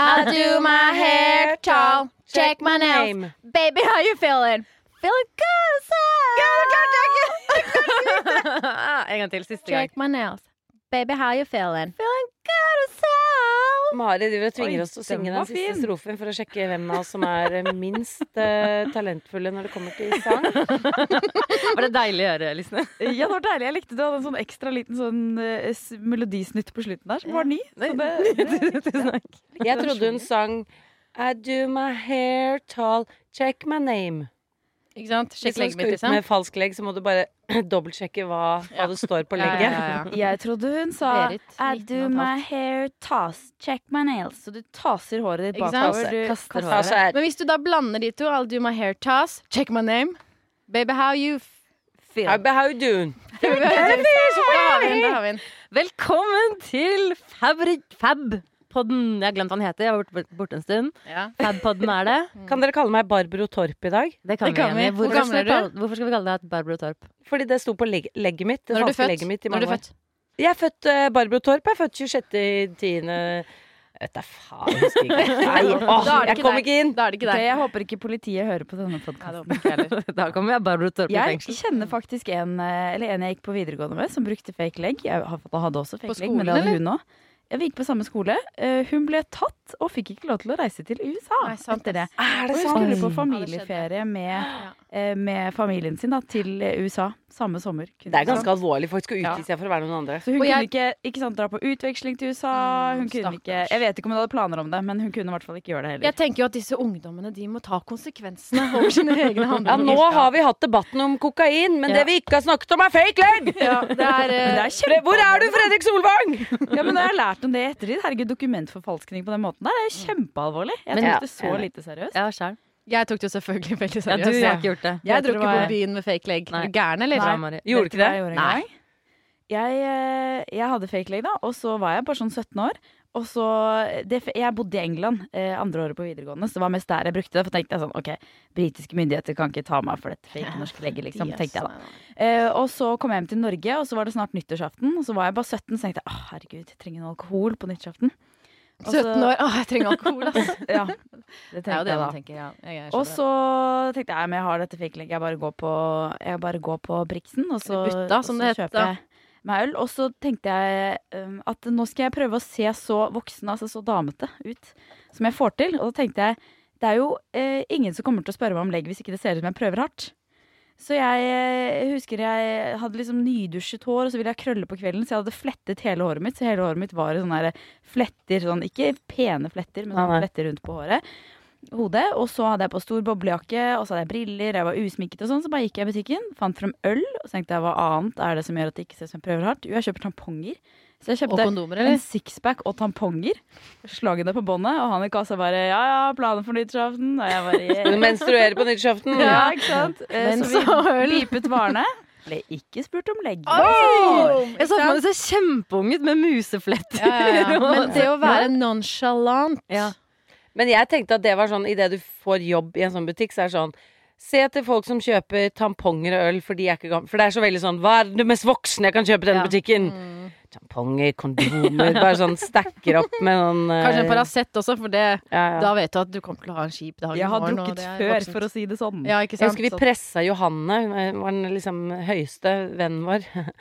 I do my hair tall, check my nails. Baby, how you feeling? Feeling good, en gang til, siste gang. Check my nails. Baby, how you feeling? Feeling good, so. Mari driver og tvinger Oi, oss til å synge den siste fin. strofen for å sjekke hvem av oss som er eh, minst uh, talentfulle når det kommer til sang. Var det deilig å høre, Lysne? Ja, det var deilig. Jeg likte det. Du hadde en sånn ekstra liten sånn uh, melodisnutt på slutten der som var ny. Jeg trodde hun sang I do my hair tall, check my name. Ikke sant? Sjekk legget mitt, liksom. med falsk legg, så må du bare dobbeltsjekke hva, hva det står på Ja, ja, legget. ja, ja. jeg trodde hun sa Berit, I do my hair toss, check my nails. Så du taser håret ditt bakover. Du Kaster håret. håret. Altså, Men hvis du da blander de to, I'll do my hair toss, check my name. Baby, how you how, how you doing? Da har vi den. Velkommen til Fabri- Fab-podden. Jeg har glemt hva den heter. Jeg var borte, bort- borte en stund. Ja. Fab-podden er det. Kan dere kalle meg Barbro Torp i dag? Det kan, Det kan vi. Hvor Hvorfor gammel skal er vi kalle- Hvorfor skal vi kalle deg Barbro Torp? Fordi det sto på legg legget mitt. Det Når er du født? mitt i Når er du født? Jeg er født uh, Barbro Torp. Jeg er født 26.10. Vet da faen, jeg husker ikke. Nei, åh, det jeg kom ikke inn. Da er det ikke deg. jeg håper ikke politiet hører på denne podkasten. da kommer jeg Barbro Torp i Jeg kjenner faktisk en, eh, eller en jeg gikk på videregående med, som brukte fake leg. Jeg hadde også fake leg, men det hadde hun òg. Vi gikk på samme skole. Eh, Hun ble tatt og fikk ikke lov til å reise til USA Nei, sant, etter det. Er Og hun skulle på familieferie med, eh, med familien sin da, til eh, USA samme sommer. Det er ganske alvorlig. Folk skal Ja. utgi seg for å være noen andre. Så hun Og kunne jeg- ikke, ikke sant, dra på utveksling til USA. Mm, Hun kunne ikke, jeg vet ikke om hun hadde planer om det, men hun kunne i hvert fall ikke gjøre det heller. Jeg tenker jo at disse ungdommene de må ta konsekvensene over sine egne Ja, nå har vi hatt debatten om kokain, men Ja. det vi ikke har snakket om, er fake leg! Ja, det er, eh, er Hvor er du, Fredrik Solvang? Ja, men Når jeg har lært om det i ettertid, herregud, dokumentforfalskning på den måten der, det er jo kjempealvorlig. Jeg Men- tok det så lite seriøst. Ja, sjæl. Jeg tok det jo selvfølgelig veldig Ja, du har ikke gjort det. Jeg Vet dro ikke på jeg- byen med fake leg. Nei. Du gæren, eller? Nei, Marie. Gjorde du ikke jeg gjorde Nei. Jeg, eh, jeg hadde fake leg, da, og så var jeg bare sånn 17 år. Og så, det, Jeg bodde i England eh, andre året på videregående, så det var mest der jeg brukte det. For tenkte jeg sånn, ok, britiske myndigheter kan ikke ta meg for dette fake norske legget, liksom. tenkte jeg da. Eh, og så kom jeg hjem til Norge, og så var det snart nyttårsaften. Og så var jeg bare 17, så tenkte jeg å herregud, jeg trenger noe alkohol på nyttårsaften. Og 17 år. Å, jeg trenger alkohol, altså. Ja, det er jo det man tenker, ja. Jeg, jeg Og så tenkte jeg men jeg har dette fake-legget, jeg bare går på, jeg bare går på Briksen. Og så, Butta, og så kjøper jeg meg øl. Og så tenkte jeg um, at nå skal jeg prøve å se så voksen, altså så damete ut som jeg får til. Og da tenkte jeg det er jo eh, ingen som kommer til å spørre meg om legg hvis ikke det ser ut som jeg prøver hardt. Så jeg eh, husker jeg hadde liksom nydusjet hår, og så ville jeg krølle på kvelden, så jeg hadde flettet hele håret mitt. Så hele håret mitt var i sånne fletter, sånn, ikke pene fletter, men sånne fletter rundt på håret. Hodet, og så hadde jeg på stor boblejakke, og så hadde jeg briller, jeg var usminket og sånn. Så bare gikk jeg i butikken, fant frem øl, og så tenkte jeg hva annet er det som gjør at det ikke ser ut som jeg prøver hardt? Jo, jeg kjøper tamponger. Så jeg kjøpte kondomer, en sixpack og tamponger. Slagene på båndet, og han i kassa bare ja ja, planer for nyttårsaften. Og jeg bare yeah. du menstruere på nyttårsaften? ja, ikke sant? Eh, så vi pipet varene. Ble ikke spurt om legg. Jeg så for meg du ser kjempeung ut med musefletter. Ja, ja, ja. Men det å være nonchalant Ja. Men jeg tenkte at det var sånn idet du får jobb i en sånn butikk, så er det sånn Se etter folk som kjøper tamponger og øl, for de er ikke gamle. For det er så veldig sånn Hva er det mest voksne jeg kan kjøpe i denne Ja. butikken? Mm. Tamponger, kondomer Bare sånn stacker opp med noen uh... Kanskje en Paracet også, for det, ja, ja. da vet du at du kommer til å ha en kjip dag. i Jeg har morgen, drukket før, for å si det sånn. Ja, ikke Jeg husker vi pressa Johanne, hun var den liksom høyeste vennen vår.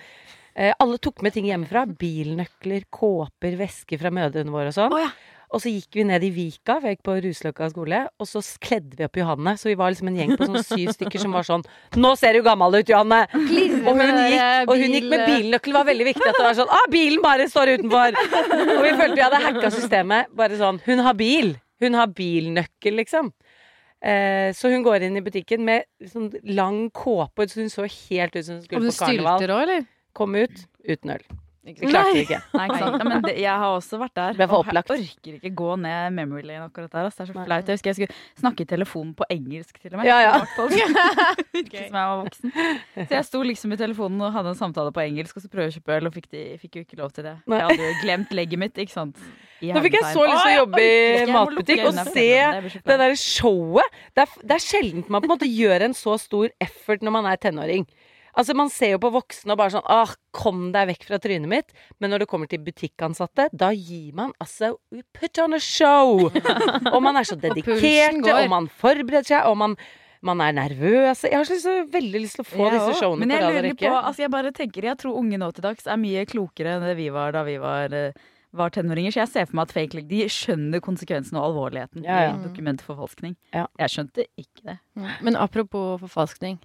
Eh, Alle tok med ting hjemmefra. Bilnøkler, kåper, vesker fra mødrene våre og sånn. Oh, ja. Og så gikk vi ned i Vika, for jeg gikk på Ruseløkka skole, og så kledde vi opp Johanne. Så vi var liksom en gjeng på sånn syv stykker som var sånn Nå ser du gammel ut, Johanne! Og hun, gikk, og hun gikk med bilnøkkel. Det var veldig viktig at det var sånn Ah, bilen bare står utenfor! Og vi følte vi hadde hacka systemet. Bare sånn Hun har bil! Hun har bilnøkkel, liksom. Eh, så hun går inn i butikken med sånn lang kåpe, så hun så helt ut som hun skulle på karneval. stylter òg, eller? Kom ut uten øl. Vi klarte det ikke. Nei, ikke sant? Ja, men det, jeg har også vært der. Er for og. Jeg orker ikke gå ned memory lane akkurat der. Altså. Det er så flaut. Jeg husker jeg skulle snakke i telefonen på engelsk til og med. Ja, ja. Ikke som jeg var voksen. Så jeg sto liksom i telefonen og hadde en samtale på engelsk, og så prøvde jeg å kjøpe øl, og fikk, de, fikk jo ikke lov til det. Nei. Jeg hadde jo glemt legget mitt, ikke sant. Nå fikk jeg så lyst til å jobbe i ikke. Matbutikk og se. Det der showet det er, det er sjelden man på en måte gjør en så stor effort når man er tenåring. Altså Man ser jo på voksne og bare sånn ah, kom deg vekk fra trynet mitt. Men når det kommer til butikkansatte, da gir man altså Put on a show! og man er så dedikert, og, og man forbereder seg, og man, man er nervøs. Jeg har så, veldig lyst til å få Jeg disse showene Men på jeg rad og rekke. altså jeg bare tenker, jeg tror unge nå til dags er mye klokere enn det vi var da vi var, eh, var tenåringer. Så jeg ser for meg at fake leg, de skjønner konsekvensen og alvorligheten Ja, ja. i dokumentforfalskning. Ja. Jeg skjønte ikke det. Men apropos forfalskning.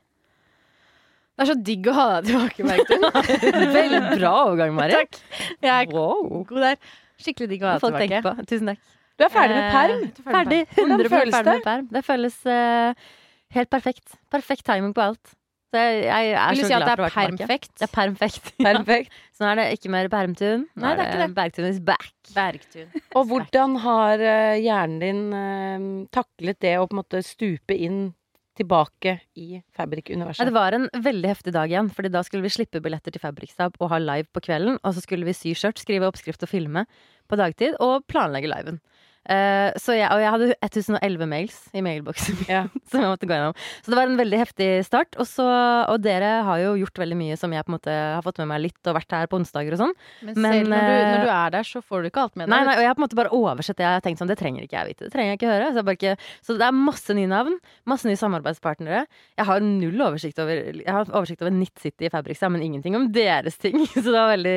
Det er så digg å ha deg tilbake, Bergtun. Veldig bra overgang, Mari. Takk. Jeg er Wow. god der. Skikkelig digg å ha deg tilbake. på. Tusen takk. Du er ferdig med perm. Eh, ferdig. Hvordan føles det? perm. Det føles uh, helt perfekt. Perfekt timing på alt. Så jeg, jeg er Vil du så si at glad det er perfekt? Det er perfekt. Perfekt. Så nå er det ikke mer permtun. Nå Nei, det er ikke det. Bergtun is back. Bergtun. Og hvordan har eh, hjernen din uh, taklet det å på en måte stupe inn tilbake i Fabrik-universet? det var en veldig heftig dag igjen, Fordi da skulle vi slippe billetter til Fabrikstab og ha live på kvelden. Og så skulle vi sy skjørt, skrive oppskrift og filme på dagtid, og planlegge liven. Så jeg, og jeg hadde 1011 mails i mailboksen Ja. som jeg måtte gå gjennom. Så det var en veldig heftig start. Og, så, og dere har jo gjort veldig mye som jeg på en måte har fått med meg litt, og vært her på onsdager og sånn. Men, Men, selv når du, når du er der, så får du ikke alt med deg. Nei, nei, og jeg har på en måte bare oversett det. Jeg har tenkt sånn, det trenger ikke jeg vite. Det trenger jeg ikke høre. Så, ikke, så det er masse nye navn, masse nye samarbeidspartnere. Jeg har null oversikt over Jeg har oversikt over Nitt City i Fabrikstad, men ingenting om deres ting. Så det var veldig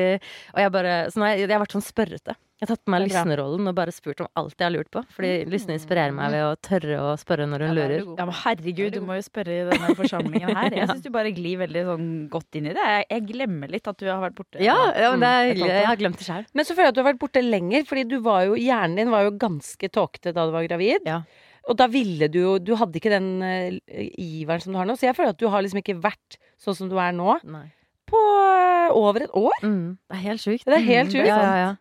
Og jeg bare Så nå har jeg, jeg har vært sånn spørrete. Jeg har tatt på meg Det er lysnerollen og bare spurt om alt jeg har lurt på. Fordi Lysne inspirerer meg ved å tørre å spørre når hun Ja, er lurer. Ja, men herregud, du må jo spørre i denne forsamlingen her. Jeg syns du bare glir veldig sånn godt inn i det. Jeg, jeg glemmer litt at du har vært borte. Ja, ja men det er Mm. Jeg har glemt det sjøl. Men så føler jeg at du har vært borte lenger, fordi du var jo, hjernen din var jo ganske tåkete da du var gravid. Ja. Og da ville du jo Du hadde ikke den uh, iveren som du har nå. Så jeg føler at du har liksom ikke vært sånn som du er nå Nei. på uh, over et år. Mm, det er helt sjukt. Det er helt Mm, sjukt. Ja, ja, ja.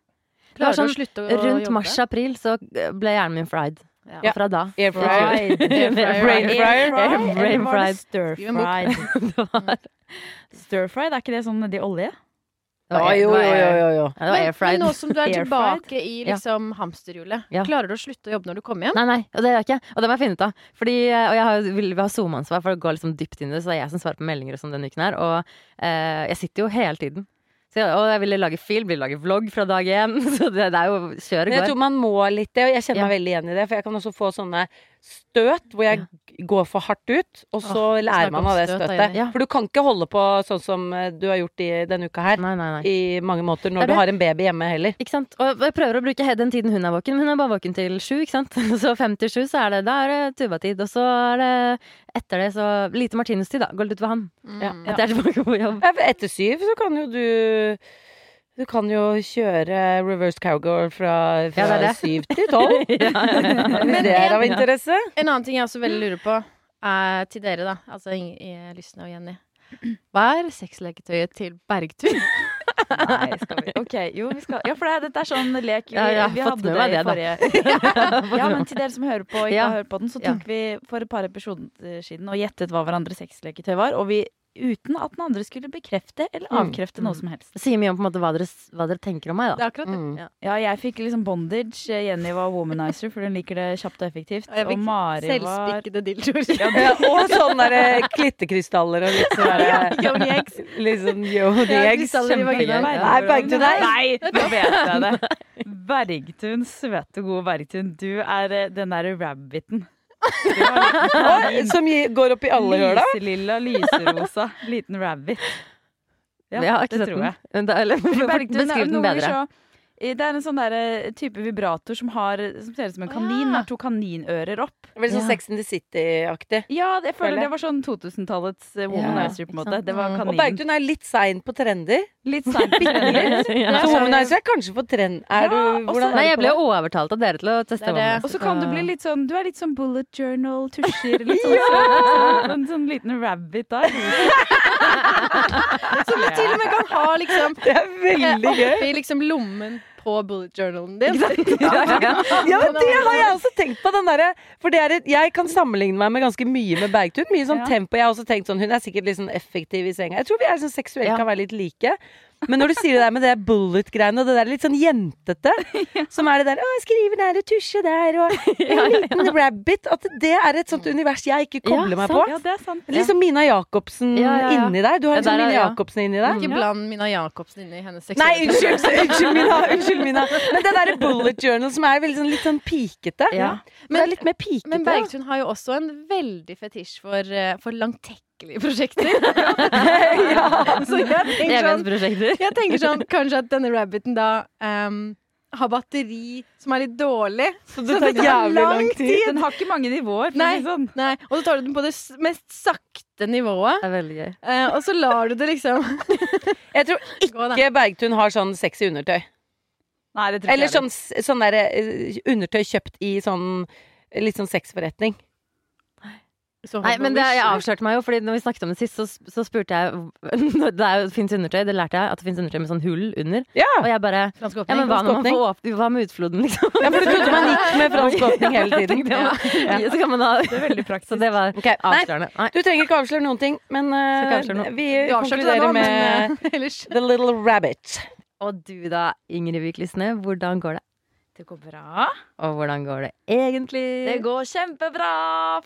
Klarer du sånn å slutte å Rundt jobbe? mars-april så ble hjernen min fried. Ja. Og fra da Air fried. Brain fried. Brain fried. stir fried? Stir fried, er ikke det sånn nedi olje? det var, Ja, jo, jo, jo, jo. Ja, det var air Men, nå som du er tilbake i liksom hamsterhjulet, Ja. klarer du å slutte å jobbe når du kommer hjem? Nei, nei, og det gjør jeg ikke. Og det må jeg finne ut av. Fordi, eh, og jeg har, vil, vi har SoMe-ansvar for å gå liksom dypt inn i det, så det er jeg som svarer på meldinger og sånn denne uken her. Og eh, jeg sitter jo hele tiden. Så, og jeg ville lage film, ville lage vlogg fra dag én. Så det, det er jo kjøret Men jeg tror man må litt det, og jeg kjenner meg veldig igjen i det. For jeg kan også få sånne støt hvor jeg går for hardt ut, og så Åh, lærer man av det støt, støtet. Ja. For du kan ikke holde på sånn som eh, du har gjort i denne uka her. Nei, nei, nei. I mange måter, er når du har en baby hjemme heller. Ikke sant? Og jeg prøver å bruke den tiden hun er våken. men Hun er bare våken til sju, ikke sant. Så fem til sju, så er det, da er det tubatid. Og så er det etter det så lite Martinus-tid, da. Gå litt utover han. Ja. Mm. Etter jeg er tilbake på jobb. Etter syv så kan jo du Du kan jo kjøre reverse cowgirl fra, fra Ja, syv til tolv. ja, ja. Hvis det er av interesse. En annen ting jeg også veldig lurer på, er til dere, da. Altså i- Lysne og Jenny. Hva er sexleketøyet til Bergtun? Nei, skal vi Ok, jo, vi skal Ja, for det, dette er sånn lek vi, Ja, ja, vi hadde det i forrige Ja, men til dere som hører på og ikke Ja. har hørt på den, så tok vi for et par episoder siden og gjettet hva hverandres sexleketøy var, og vi uten at den andre skulle bekrefte eller Mm. avkrefte noe som helst. Det sier mye om på en måte hva dere, hva dere tenker om meg, Det er akkurat det. Mm. Ja, jeg fikk liksom bondage. Jenny var womanizer, for hun liker det kjapt og effektivt. Og jeg fikk Og Mari var Selvspikkede dildoer. Ja, og sånne der klittekrystaller og litt sånn derre Yoni eggs. Liksom yoni Ja, eggs. Kjempegøy. Nei, Bergtun, nei. Nei, nå vet jeg det. Bergtun, søte, gode Bergtun. Du er eh, den derre rabbiten. Som går opp i alle høla? Lyselilla, lyserosa, liten rabbit. Ja, jeg har ikke det sett tror den. det- Eller beskriv den bedre. eh, Det er en sånn der, eh, type vibrator som, har, som ser ut som en kanin. ja. Har to kaninører opp. Veldig sånn Ja. Sex in the City-aktig. Ja, det, jeg Føler føler det var sånn 2000-tallets Womanizer. Ja, på en måte. Det var kaninen. Og. Bergtun er litt sein på trender. Litt seint. Så womanizer er kanskje på trend. Er du, Ja, hvordan Nei, er jeg du ble på det? jo overtalt av dere til å teste Det er det. Womanizer. Og så kan du bli litt sånn Du er litt sånn bullet journal, tusjer litt sånn, sånn En sånn liten rabbit der. Som du til og med kan ha liksom Det er veldig gøy. oppi liksom lommen på bullet journalen din. Ja, men det har jeg også tenkt på. Den derre- for det er jeg kan sammenligne meg med ganske mye med Bergtun. Mye sånn tempo. Jeg har også tenkt sånn, Hun er sikkert litt sånn effektiv i senga. Jeg tror vi er sånn seksuelt kan være litt like. Men når du sier det der med det bullet-greiene og det der litt sånn jentete, som er det der 'Å, jeg skriver der og tusjer der', og en liten rabbit At det er et sånt univers jeg ikke kobler meg på. Ja, det er sant. liksom Mina Jacobsen Ja, ja, ja. inni deg. Du har Ja, en sånn Mina ja. Jacobsen inni deg. Ikke bland Mina Jacobsen inni hennes seksuelle Nei, unnskyld, unnskyld, unnskyld, Mina. Unnskyld, Mina. Men det derre bullet journal som er veldig sånn, litt sånn pikete. Ja. det er litt mer pikete. Men Bergtun har jo også en veldig fetisj for, for for langtekkelige prosjekter. Så jeg tenker sånn, jeg tenker sånn kanskje at denne rabbiten da um, har batteri som er litt dårlig. Så det tar jævlig lang tid. Den har ikke mange nivåer, Nei. sånn. Nei, og så tar du den på det mest sakte nivået. Det er veldig gøy. Uh, og så lar du det liksom Jeg tror ikke Bergtun har sånn sexy undertøy. Nei, det Eller sånn, sånn der, eh, undertøy kjøpt i sånn litt sånn sexforretning. Nei, men det, jeg avslørte meg jo, Fordi når vi snakket om det sist, så, så spurte jeg Det er jo- fins undertøy, det lærte jeg, at det fins undertøy med sånn hull under. Ja! Og jeg bare Fransk Ja, men hva når man får åpne Hva med utfloden, liksom? ja, for du trodde man gikk med fransk åpning hele tiden. Ja. ja. Så kan man ha Det er veldig praktisk. Så det var okay, avslørende. Nei. du trenger ikke avsløre noen ting, men noe. vi konkluderer med men eh, The Little Rabbit. Og du da, Ingrid Vik hvordan går det? Det går bra. Og hvordan går det egentlig? Det går kjempebra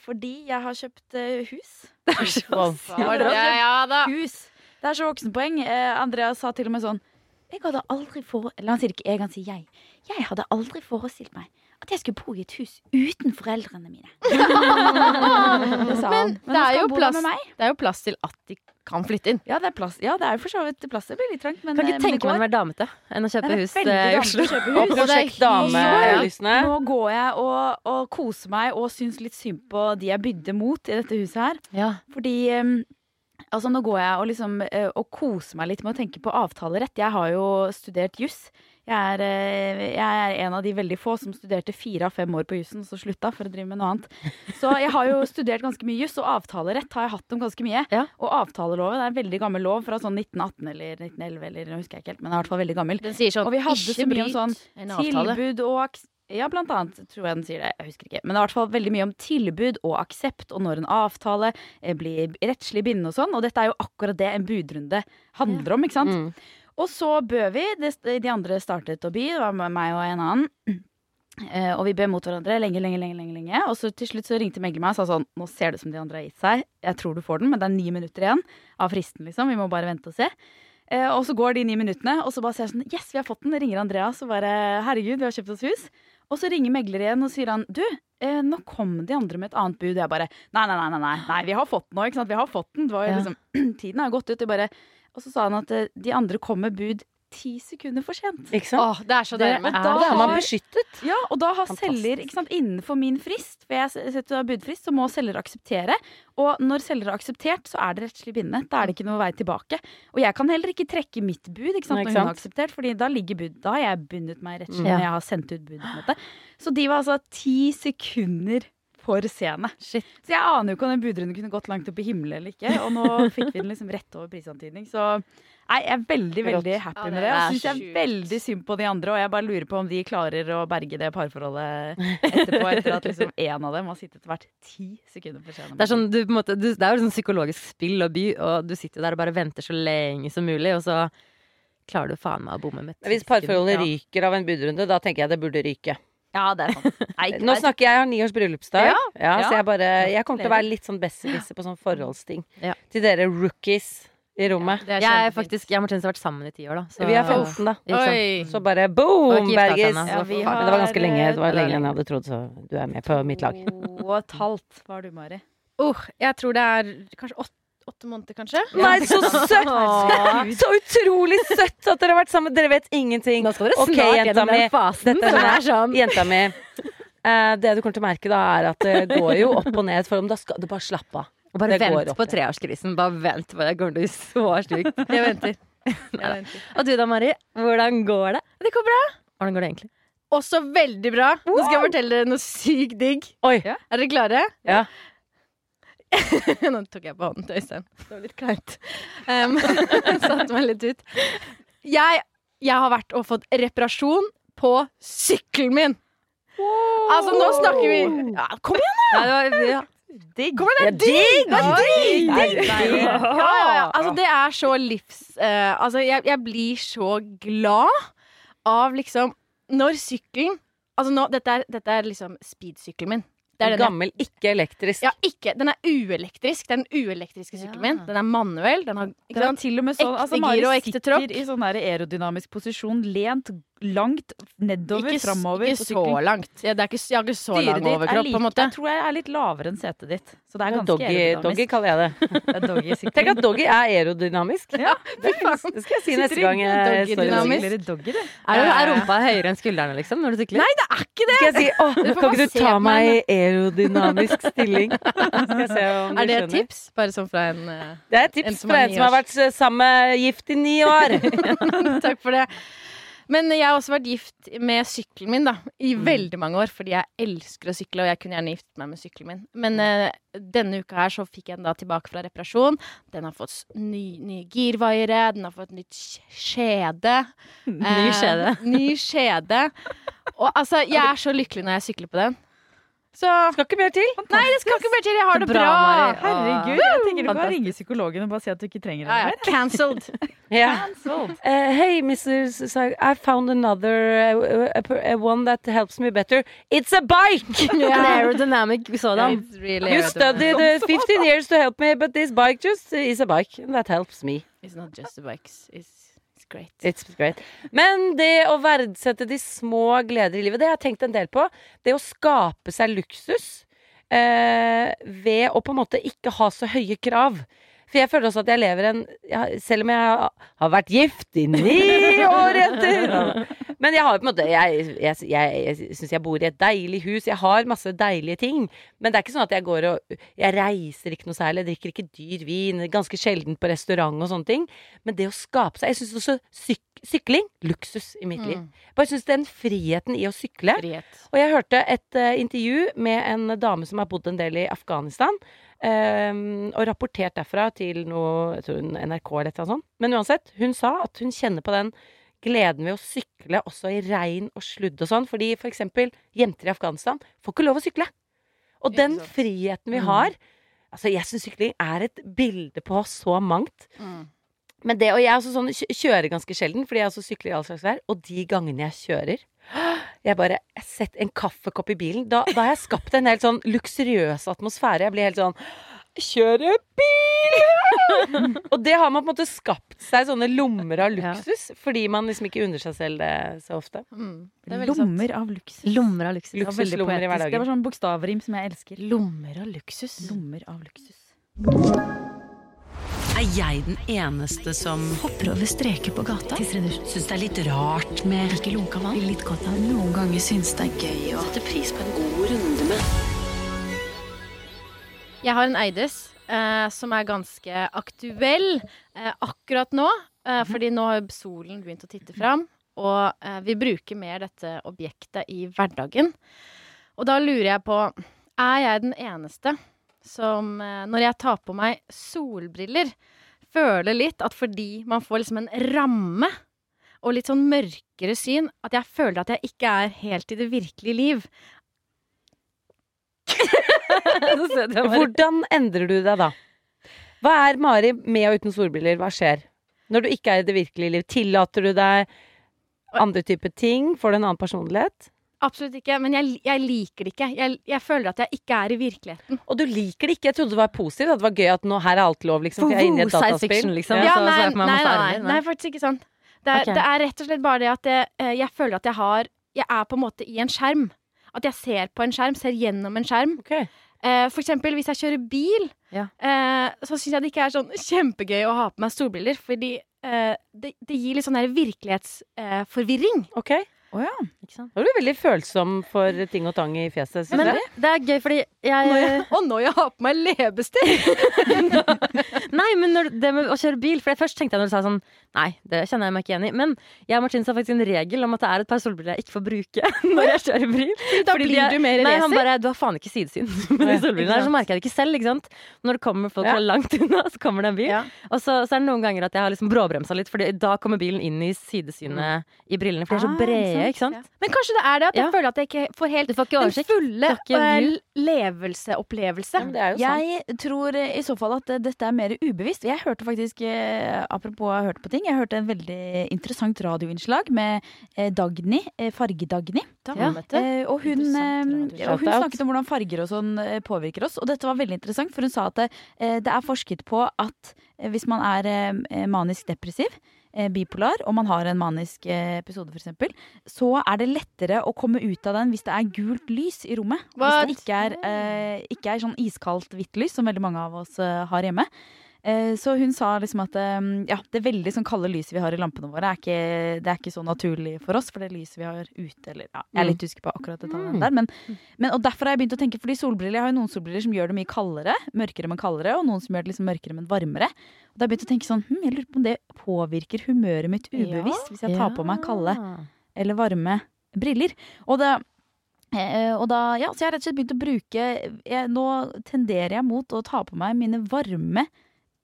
fordi jeg har kjøpt eh, hus. Det er så sykt. ja, ja. Hus. Det er så voksenpoeng. Eh, Andreas sa til og med sånn Jeg hadde aldri for... Eller han sier ikke jeg, han sier jeg. Jeg hadde aldri forestilt meg at jeg skulle bo i et hus uten foreldrene mine. det sa han. Men det er plass- Det er jo plass til at de kan flytte inn. Ja, det er plass. Ja, det er jo for så vidt plass. Det blir litt trangt, men, Kan eh, ikke men det tenke meg går. å være damete enn å kjøpe Nei, det er hus eh, i Oslo. å kjøpe Og. Prosjekt Damelysene. Nå går jeg og, og koser meg og syns litt synd på de jeg bydde mot i dette huset her. Ja. Fordi em, altså nå går jeg og liksom eh, og koser meg litt med å tenke på avtalerett. Jeg har jo studert juss. Jeg er, eh, jeg er en av de veldig få som studerte fire av fem år på jussen, så slutta for å drive med noe annet. Så jeg har jo studert ganske mye juss, og avtalerett har jeg hatt om ganske mye. Ja. Og avtaleloven er en veldig gammel lov fra sånn 1918 eller 1911 eller nå husker jeg ikke helt, men den er i hvert fall veldig gammel. Den sier sånn Og vi hadde så mye om sånn. Tilbud og aksept ja, blant annet tror jeg den sier det. Jeg husker ikke. Men det er i hvert fall veldig mye om tilbud og aksept, og når en avtale eh, blir rettslig bindende og sånn. Og dette er jo akkurat det en budrunde handler om, ikke sant. Mm. Og så bød vi. De andre startet å by. Det var meg og en annen. Eh, og vi bød mot hverandre lenge, lenge, lenge. lenge, lenge. Og så til slutt så ringte megler meg og sa sånn Nå ser det ut som de andre har gitt seg. Jeg tror du får den, men det er ni minutter igjen av fristen, liksom. Vi må bare vente og se. Eh, og så går de ni minuttene, og så bare ser jeg sånn Yes, vi har fått den. Ringer Andreas og bare Herregud, vi har kjøpt oss hus. Og så ringer megler igjen og sier han Du, eh, nå kom de andre med et annet bud. Og jeg bare Nei, nei, nei, nei, nei, vi har fått den nå, ikke sant. Vi har fått den. Det var jo liksom Tiden har gått ut. Jeg bare og så sa han at eh, de andre kom med bud ti sekunder for sent. Ikke sant? Åh, det er så Det nærme. er- Da er man beskyttet. Ja, og da har Fantastisk. selger ikke sant, innenfor min frist, for jeg setter da budfrist, så må selger akseptere. Og når selger har akseptert, så er det rettslig bindende. Da er det ikke noe vei tilbake. Og jeg kan heller ikke trekke mitt bud ikke sant, når hun har akseptert, Fordi da ligger bud Da har jeg bundet meg rettslig Mm. når jeg har sendt ut bud. Så de var altså ti sekunder for sene. Shit. Så jeg aner jo ikke om den budrunden kunne gått langt opp i himmelen eller ikke. Og nå fikk vi den liksom rett over prisantydning. Så nei, jeg er veldig, veldig happy Ja, det med det. Og syns jeg er veldig synd på de andre. Og jeg bare lurer på om de klarer å berge det parforholdet etterpå, etter at liksom én av dem har sittet hvert ti sekunder for sene. Det er, sånn, du, på en måte, du, det er jo sånn psykologisk spill og by, og du sitter der og bare venter så lenge som mulig, og så klarer du faen meg å bomme med ti Hvis parforholdet ryker av en budrunde, da tenker jeg det burde ryke. Ja, det er sant. Nei, Nå snakker jeg, jeg har ni års bryllupsdag, Ja, ja, så jeg bare Jeg kommer til å være litt sånn besserwisser på sånn forholdsting. Ja. Til dere rookies i rommet. Jeg er faktisk, jeg og Martine har vært sammen i ti år, da. Så, Vi er 15, da. Oi. Så bare boom, Bergis! Men det var ganske lenge. Det var lenger enn jeg hadde trodd, så du er med på mitt lag. To og et halvt. var du, Mari? Uh, jeg tror det er kanskje åtte, åtte måneder, kanskje. Nei, så søtt! Så utrolig søtt at dere har vært sammen. Dere vet ingenting. Nå skal dere snart snart jenta gjennom den fasen Dette er sånn Jenta mi. Uh, det du kommer til å merke, da, er at det går jo opp og ned. For om da skal du bare slappe av. Og bare Det vent på treårskrisen. Bare vent på det. Kommer til å bli så stygt. Jeg venter. Og du da, Mari? Hvordan går det? Det går bra. Hvordan går det egentlig? Også veldig bra. Nå skal jeg fortelle dere noe sykt digg. Oi. Ja. Er dere klare? Ja. Nå tok jeg på hånden til Øystein. Det var litt kleint. Um, Satte meg litt ut. Jeg, jeg har vært og fått reparasjon på sykkelen min. Altså, nå snakker vi ja, Kom igjen, Ja, det var, ja. Digg. Kom igjen, det er digg! Det er digg! digg. Ja, ja, ja. Altså, det er så livs... Uh, altså, jeg, jeg blir så glad av liksom Når sykkelen Altså, nå, dette, er, dette er liksom speedsykkelen min. Det er den jeg Gammel, ikke elektrisk. ja, ikke, Den er uelektrisk. Det er den uelektriske sykkelen min. Den er manuell. Den har, ikke Den er til og med sånn, Ekte altså gir og ekte sitter tråkk. i sånn aerodynamisk posisjon, lent langt nedover, Ikke, framover. ikke så langt. Ja, det er ikke, jeg har ikke så lang ditt er overkropp, like, på en måte. jeg tror jeg er litt lavere enn setet ditt. Så det er ganske Doggy, doggy kaller jeg det. Det. Tenk at doggy er aerodynamisk. Ja, det, det skal jeg si neste gang jeg står i doggy-dynamisk. doggy. Doggy, du. Er, er rumpa høyere enn skuldrene, liksom, når du sykler? Nei, det er ikke det! Skal jeg si å, får kan ikke du ta meg i aerodynamisk stilling? Skal jeg se om du Er det et tips? Bare sånn fra en eh, Det er et tips en fra en som har vært sammen med gift i ni år. Takk for det. Men jeg har også vært gift med sykkelen min da, i Mm. veldig mange år, fordi jeg elsker å sykle, og jeg kunne gjerne giftet meg med sykkelen min. Men eh, denne uka her så fikk jeg den da tilbake fra reparasjon. Den har fått ny, nye girvaiere, den har fått nytt skjede. Ny skjede. skjede. ny skjede. Og altså, jeg er så lykkelig når jeg sykler på den. Så Skal ikke mer til. Nei, det skal ikke mer til! Jeg har Så det bra, bra! Herregud, jeg tenker du kan Fantastisk. ringe psykologen og bare si at du ikke trenger det det ja, cancelled. yeah. Cancelled. Uh, hey, Mrs. Sag, I found another uh, uh, uh, one that helps me better. It's a bike! yeah. aerodynamic vi så really You studied uh, 15 years to help me, but this bike just is a bike. And that helps me. It's not just the bikes. It's great. It's great. Men det å verdsette de små gleder i livet, det har jeg tenkt en del på. Det å skape seg luksus eh, ved å på en måte ikke ha så høye krav. For jeg føler også at jeg lever en Selv om jeg har vært gift i ni år etter Men jeg har på en måte Jeg, jeg, jeg, jeg syns jeg bor i et deilig hus. Jeg har masse deilige ting. Men det er ikke sånn at jeg går og Jeg reiser ikke noe særlig. Jeg drikker ikke dyr vin. Ganske sjelden på restaurant og sånne ting. Men det å skape seg Jeg syns også syk, sykling luksus i mitt liv. Bare syns den friheten i å sykle Frihet. og jeg hørte et uh, intervju med en dame som har bodd en del i Afghanistan. Um, og rapportert derfra til noe jeg tror NRK eller et eller annet sånt. Men uansett, hun sa at hun kjenner på den gleden ved å sykle også i regn og sludd og sånn. Fordi for eksempel jenter i Afghanistan får ikke lov å sykle. Og den friheten vi har Altså, jeg syns sykling er et bilde på så mangt. Men det, og jeg er også sånn, kjører ganske sjelden, fordi jeg også sykler i all slags vær. Og de gangene jeg kjører Jeg bare jeg setter en kaffekopp i bilen. Da, da har jeg skapt en helt sånn luksuriøs atmosfære. Jeg blir helt sånn Kjøre bil! og det har man på en måte skapt seg sånne lommer av luksus, fordi man liksom ikke unner seg selv det så ofte. Mm. Det er. Lommer av luksus. Lommer av luksus. Det var veldig Luksuslommer i poetisk. hverdagen. Det var sånn bokstavrim som jeg elsker. Lommer av luksus. Lommer av luksus. Er jeg den eneste som hopper over streker på gata? Syns det er litt rart med ikke lunka vann? Litt godt av Noen ganger syns det er gøy å sette pris på en god runde med Jeg har en Eides eh, som er ganske aktuell eh, akkurat nå. Eh, fordi nå har solen begynt å titte fram, og eh, vi bruker mer dette objektet i hverdagen. Og da lurer jeg på Er jeg den eneste som, eh, når jeg tar på meg solbriller, føler litt at fordi man får liksom en ramme og litt sånn mørkere syn, at jeg føler at jeg ikke er helt i det virkelige liv. Hvordan endrer du deg da? Hva er Mari med og uten solbriller? Hva skjer? Når du ikke er i det virkelige liv, tillater du deg andre typer ting? Får du en annen personlighet? Absolutt ikke, men jeg, jeg liker det ikke. Jeg, jeg føler at jeg ikke er i virkeligheten. Og du liker det ikke. Jeg trodde det var positivt. At det var gøy at nå her er alt lov, liksom. For jeg er inne i et Science dataspill. fiction, liksom. Ja, nei, det nei, nei, nei, nei, faktisk ikke sånn. Det er, Ok. det er rett og slett bare det at jeg, eh, jeg føler at jeg har Jeg er på en måte i en skjerm. At jeg ser på en skjerm, ser gjennom en skjerm. Ok. Eh, for eksempel hvis jeg kjører bil, Ja. eh, så syns jeg det ikke er sånn kjempegøy å ha på meg solbriller. Fordi eh, det, det gir litt sånn virkelighetsforvirring. ok. Å ja. Ikke sant? Da blir du veldig følsom for ting og tang i fjeset. Synes Men jeg. det er gøy, fordi jeg jeg, og når jeg har på meg leppestift! Nei, men når, det med å kjøre bil For først tenkte jeg når du sa sånn Nei, det kjenner jeg meg ikke igjen i. Men jeg og Martin sa faktisk en regel om at det er et par solbriller jeg ikke får bruke når jeg kjører bil. Da Fordi blir de du mer Nei, han bare Du har faen ikke sidesyn med de solbrillene her. Så merker jeg det ikke selv, ikke sant. Når det kommer folk Ja. langt unna, så kommer det en bil. Ja. Og så, så er det noen ganger at jeg har liksom bråbremsa litt, for da kommer bilen inn i sidesynet i brillene. For de er så Ah, brede, sant. ikke sant. Men kanskje det er det at jeg Ja. føler at jeg ikke får helt får ikke den fulle eh, levelseopplevelse. Ja. Jeg tror i så fall at eh, dette er mer ubevisst. Jeg hørte faktisk, eh, apropos jeg hørte på ting, jeg hørte en veldig interessant radioinnslag med Dagny, Farge-Dagny. Eh, og hun, og hun snakket om hvordan farger og sånn påvirker oss. Og dette var veldig interessant, for hun sa at det, det er forsket på at hvis man er manisk depressiv, bipolar, og man har en manisk eh, episode f.eks., så er det lettere å komme ut av den hvis det er gult lys i rommet. What? Hvis det ikke er, eh, ikke er sånn iskaldt hvitt lys, som veldig mange av oss eh, har hjemme. Eh, Så hun sa liksom at eh, ja, det veldig sånn kalde lyset vi har i lampene våre, er ikke, det er ikke så naturlig for oss. For det lyset vi har ute eller, ja, Jeg er litt usikker på akkurat detaljene der. Men, men, og derfor har jeg begynt å tenke, fordi solbriller, jeg har jo noen solbriller som gjør det mye kaldere, mørkere, men kaldere, og noen som gjør det liksom mørkere, men varmere. Og da har jeg begynt å tenke sånn, hm, jeg lurer på om det påvirker humøret mitt ubevisst hvis jeg tar på meg kalde eller varme briller. Og da, eh, og da ja, så jeg har rett og slett begynt å bruke jeg, Nå tenderer jeg mot å ta på meg mine varme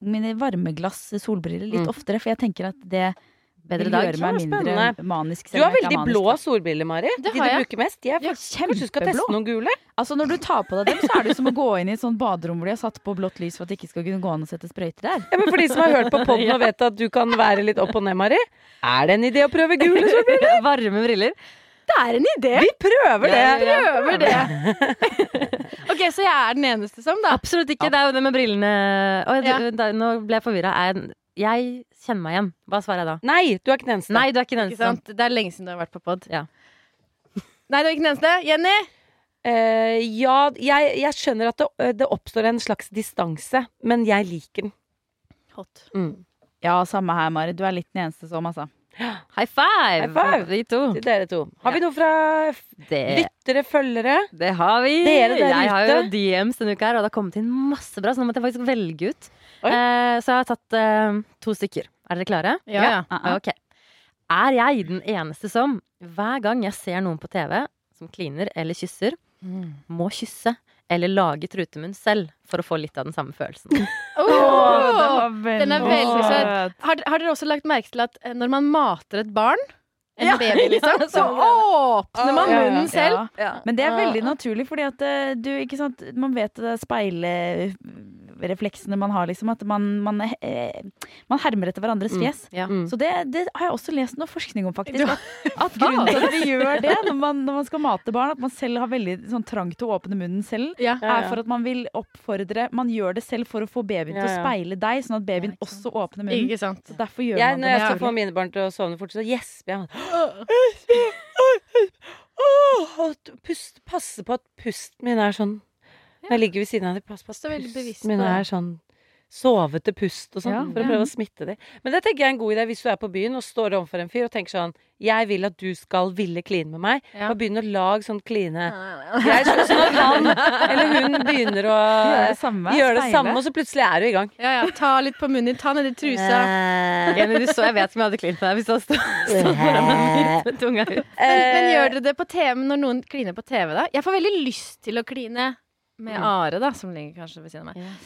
mine varmeglass solbriller litt Mm. oftere, for jeg tenker at det Bedre dag. Gjør meg mindre manisk. Du har veldig er blå solbriller, Mari. Det De du bruker mest. Jeg, Ja, kanskje du skal teste noen gule? Altså Når du tar på deg dem, så er det som å gå inn i et sånt baderom hvor de har satt på blått lys for at det ikke skal kunne gå an å sette sprøyter der. Ja, men For de som har hørt på podden og vet at du kan være litt opp og ned, Mari. Er det en idé å prøve gule solbriller? Varme briller. Det er en idé! Vi prøver det! Prøver det. ok, så jeg er den eneste som, da. Absolutt ikke. Det er jo det med brillene Oi, Ja. da, Nå ble jeg forvirra. Jeg, jeg kjenner meg igjen. Hva svarer jeg da? Nei, du er ikke den eneste. Nei, du er ikke den Ikke eneste. sant? Det er lenge siden du har vært på pod. Ja. Nei, du er ikke den eneste. Jenny? Eh, ja, jeg, jeg skjønner at det, det oppstår en slags distanse, men jeg liker den. Hot. Mm. Ja, samme her, Mari. Du er litt den eneste som, altså. High five! High five. De to. Til dere to. Har vi noe fra Det, lyttere, følgere? det har vi. Dere der jeg har jo. DMs denne uka her, og det har kommet inn masse bra, så nå måtte jeg faktisk velge ut. Eh, så jeg har tatt eh, to stykker. Er dere klare? Ja, ja. Uh -huh. Ok. Er jeg den eneste som, hver gang jeg ser noen på TV som kliner eller kysser, må kysse eller lage trutemunn selv for å få litt av den samme følelsen? Oh! Den er veldig søt. Har, har dere også lagt merke til at eh, når man mater et barn, en Ja. baby, liksom, så åpner man Ja, ja. munnen selv. Ja. Men det er veldig naturlig, fordi at eh, du, ikke sant, man vet det speilerefleksene man har, liksom. At man, man, eh, man hermer etter hverandres Mm. fjes. Ja. Mm. Så det, det har jeg også lest noe forskning om, faktisk. At, at grunnen til at vi gjør det når man, når man skal mate barn, at man selv har veldig sånn trang til å åpne munnen selv, Ja. Ja, er for at man vil oppfordre Man gjør det selv for å få babyen til å Ja, ja. speile deg, sånn at babyen Ja, også åpner munnen. Ikke sant. Så derfor gjør Jeg, man når jeg skal få mine barn til å sovne fort, så gjesper jeg. Åh, Pust, passe på at pusten min er sånn Når jeg ligger ved siden av dem, pass på at veldig bevisst min er sånn sovete pust og sånn, Ja. for å prøve å smitte dem. Men det tenker jeg er en god idé hvis du er på byen og står overfor en fyr og tenker sånn Jeg vil at du skal ville kline med meg. Ja. Bare begynne å lage sånn kline Jeg er sånn at han eller hun begynner å gjøre det samme. gjøre det samme, og så plutselig er du i gang. Ja, ja. Ta litt på munnen din. Ta nedi trusa. Så, jeg vet ikke om jeg hadde klint med deg hvis du hadde stått stått foran meg med tunga ut. Men, men Eh, gjør dere det på TV når noen kliner på TV, da? Jeg får veldig lyst til å kline med Mm. Are, da, som ligger kanskje ved siden av meg.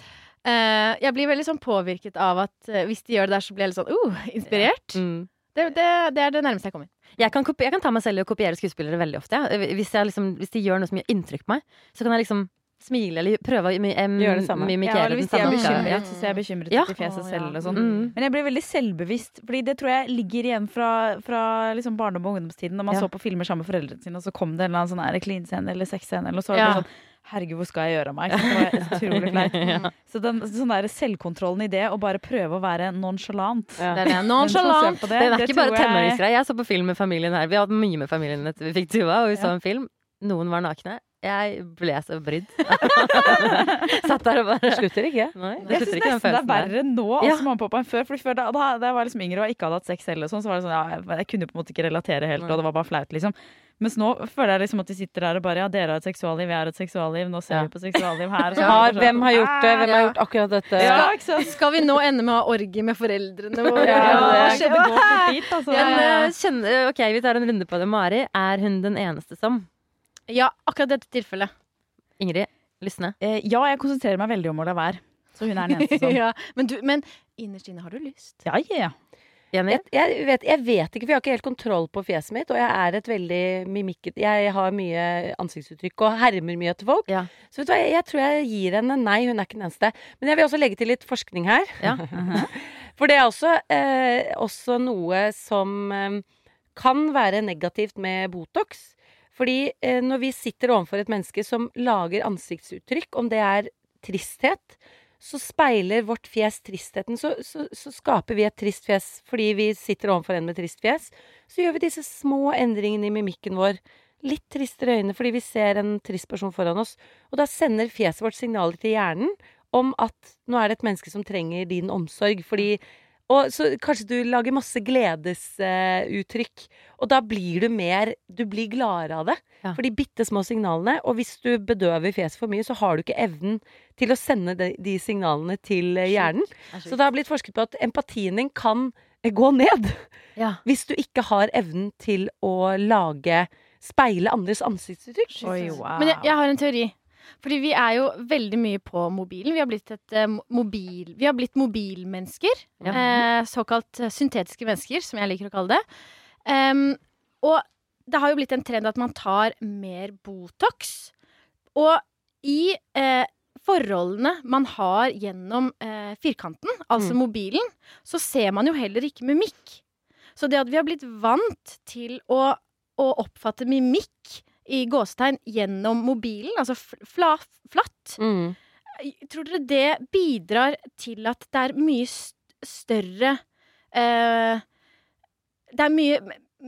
Eh, jeg blir veldig sånn påvirket av at uh, hvis de gjør det der, så blir jeg litt sånn uh, inspirert. Mm. Det, det, det er det nærmeste jeg kommer. Jeg kan, jeg kan ta meg selv i å kopiere skuespillere veldig ofte. Ja. Hvis, liksom, hvis de gjør noe som gjør inntrykk på meg, så kan jeg liksom smile eller prøve å mi- em, det samme. Ja, mimikere eller den hvis jeg er samme bekymret, så ser jeg bekymret Ja. ut i fjeset selv og sånn. Mm. Men jeg blir veldig selvbevisst, Fordi det tror jeg ligger igjen fra, fra liksom barndom og ungdomstiden. Når man Ja. så på filmer sammen med foreldrene sine, og så kom det en eller annen sånn her klinscene eller sexscene, eller så var det Ja. bare sånn Herregud, hvor skal jeg gjøre av meg? Så? Det var utrolig. Så den sånn der selvkontrollen i det, å bare prøve å være nonchalant Ja. Det er det. Men så Nonchalant. på det, Den er det ikke bare tror jeg- tenåringsgreie. Jeg så på film med familien her. Vi har hatt mye med familien etter vi fikk Tuva, og vi så en film. Noen var nakne. Jeg ble så brydd. Satt der og bare Slutter ikke. Nei, det Jeg syns nesten det er verre nå Ja. altså, mamma og pappa enn før. For før da, da, da jeg var liksom yngre og ikke hadde hatt sex selv, sånn, så var det sånn, ja, jeg, jeg kunne på en måte ikke relatere helt, Nei. og det var bare flaut, liksom. Mens nå føler jeg liksom at de sitter der og bare Ja, dere har et seksualliv, jeg har et seksualliv, nå ser Ja. vi på seksualliv her. og så- Har, hvem har gjort det? Hvem har gjort akkurat dette? Ja, ikke? Skal vi nå ende med å ha orgie med foreldrene våre? Ja, det, det går for fint, altså. Men eh, kjenner, ok, vi tar en runde på det. Mari, er hun den eneste som? Ja, akkurat dette tilfellet. Ingrid, lysne. Eh, ja, jeg konsentrerer meg veldig om å la være. Så hun er den eneste som ja, men, du, men innerst inne har du lyst. Ja, ja. Jenny? Jeg, jeg, vet, jeg vet ikke, for jeg har ikke helt kontroll på fjeset mitt. Og jeg er et veldig mimikket Jeg har mye ansiktsuttrykk og hermer mye etter folk. Ja. Så vet du hva, jeg, jeg tror jeg gir henne nei, hun er ikke den eneste. Men jeg vil også legge til litt forskning her. Ja. For det er også, eh, også noe som eh, kan være negativt med Botox. Fordi eh, når vi sitter overfor et menneske som lager ansiktsuttrykk, om det er tristhet, så speiler vårt fjes tristheten. Så, så, så skaper vi et trist fjes fordi vi sitter overfor en med trist fjes. Så gjør vi disse små endringene i mimikken vår. Litt tristere øyne fordi vi ser en trist person foran oss. Og da sender fjeset vårt signaler til hjernen om at nå er det et menneske som trenger din omsorg. Fordi og så kanskje du lager masse gledesuttrykk. og da blir du mer Du blir gladere av det. Ja. For de bitte små signalene. Og hvis du bedøver fjeset for mye, så har du ikke evnen til å sende de, de signalene til eh, hjernen. Så det har blitt forsket på at empatien din kan eh, gå ned Ja. hvis du ikke har evnen til å lage Speile andres ansiktsuttrykk. Oi, wow. Men jeg, jeg har en teori. Fordi vi er jo veldig mye på mobilen. Vi har blitt, et, uh, mobil, vi har blitt mobilmennesker. Ja. Uh, såkalt eh, syntetiske mennesker, som jeg liker å kalle det. Um, og det har jo blitt en trend at man tar mer Botox. Og i uh, forholdene man har gjennom firkanten, altså mobilen, så ser man jo heller ikke mimikk. Så det at vi har blitt vant til å, å oppfatte mimikk i gåstegn gjennom mobilen, altså fla, flatt, Mm. tror dere det bidrar til at det er mye større eh, Det er mye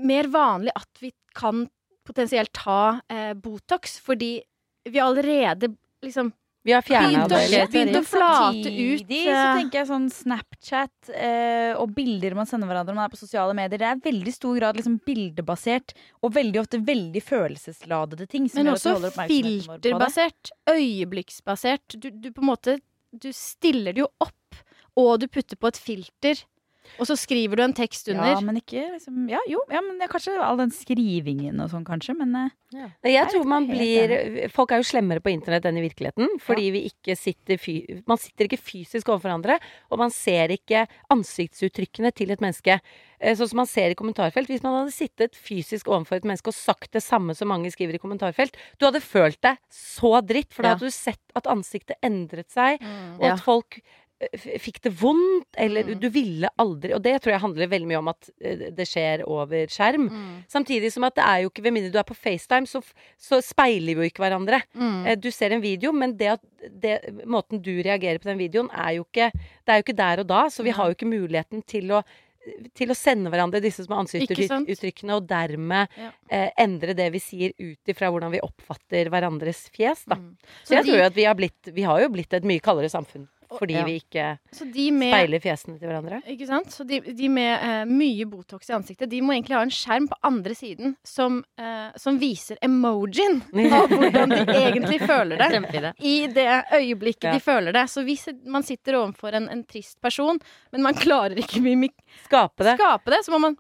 mer vanlig at vi kan potensielt ta eh, Botox, fordi vi allerede liksom Vi har fjerna det begynt å flate ut, så eh, tenker jeg sånn Snapchat eh, og bilder man sender hverandre når man er på sosiale medier, det er veldig stor grad liksom bildebasert og veldig ofte veldig følelsesladede ting. som Men også filterbasert, øyeblikksbasert. Du, du på en måte Du stiller det jo opp, og du putter på et filter. Og så skriver du en tekst under. Ja, men ikke liksom Ja, jo, ja, men det er kanskje all den skrivingen og sånn, kanskje, men ja. Jeg tror man blir Folk er jo slemmere på internett enn i virkeligheten. Fordi vi ikke sitter fy, Man sitter ikke fysisk overfor hverandre, og man ser ikke ansiktsuttrykkene til et menneske. Eh, Sånn som man ser i kommentarfelt. Hvis man hadde sittet fysisk overfor et menneske og sagt det samme som mange skriver i kommentarfelt, du hadde følt deg så dritt, for da Ja. hadde du sett at ansiktet endret seg, Mm. og Ja. at folk eh, fikk det vondt, eller du ville aldri Og det tror jeg handler veldig mye om at eh, det skjer over skjerm. Mm. Samtidig som at det er jo ikke Ved mindre du er på FaceTime, så, så speiler vi jo ikke hverandre. Mm. Eh, Du ser en video, men det at det, måten du reagerer på den videoen, er jo ikke Det er jo ikke der og da, så vi har jo ikke muligheten til å til å sende hverandre disse små ansiktsuttrykkene, og dermed Ja. eh, endre det vi sier ut ifra hvordan vi oppfatter hverandres fjes. Da. Mm. Så jeg de- tror jo at vi har blitt Vi har jo blitt et mye kaldere samfunn fordi Ja. vi ikke med speiler fjesene til hverandre. Ikke sant? Så de, de med eh, mye Botox i ansiktet, de må egentlig ha en skjerm på andre siden som, eh, som viser emojien av hvordan de egentlig føler det. I det øyeblikket Ja. de føler det. Så hvis man sitter overfor en, en trist person, men man klarer ikke mimik Skape det. skape det, så må man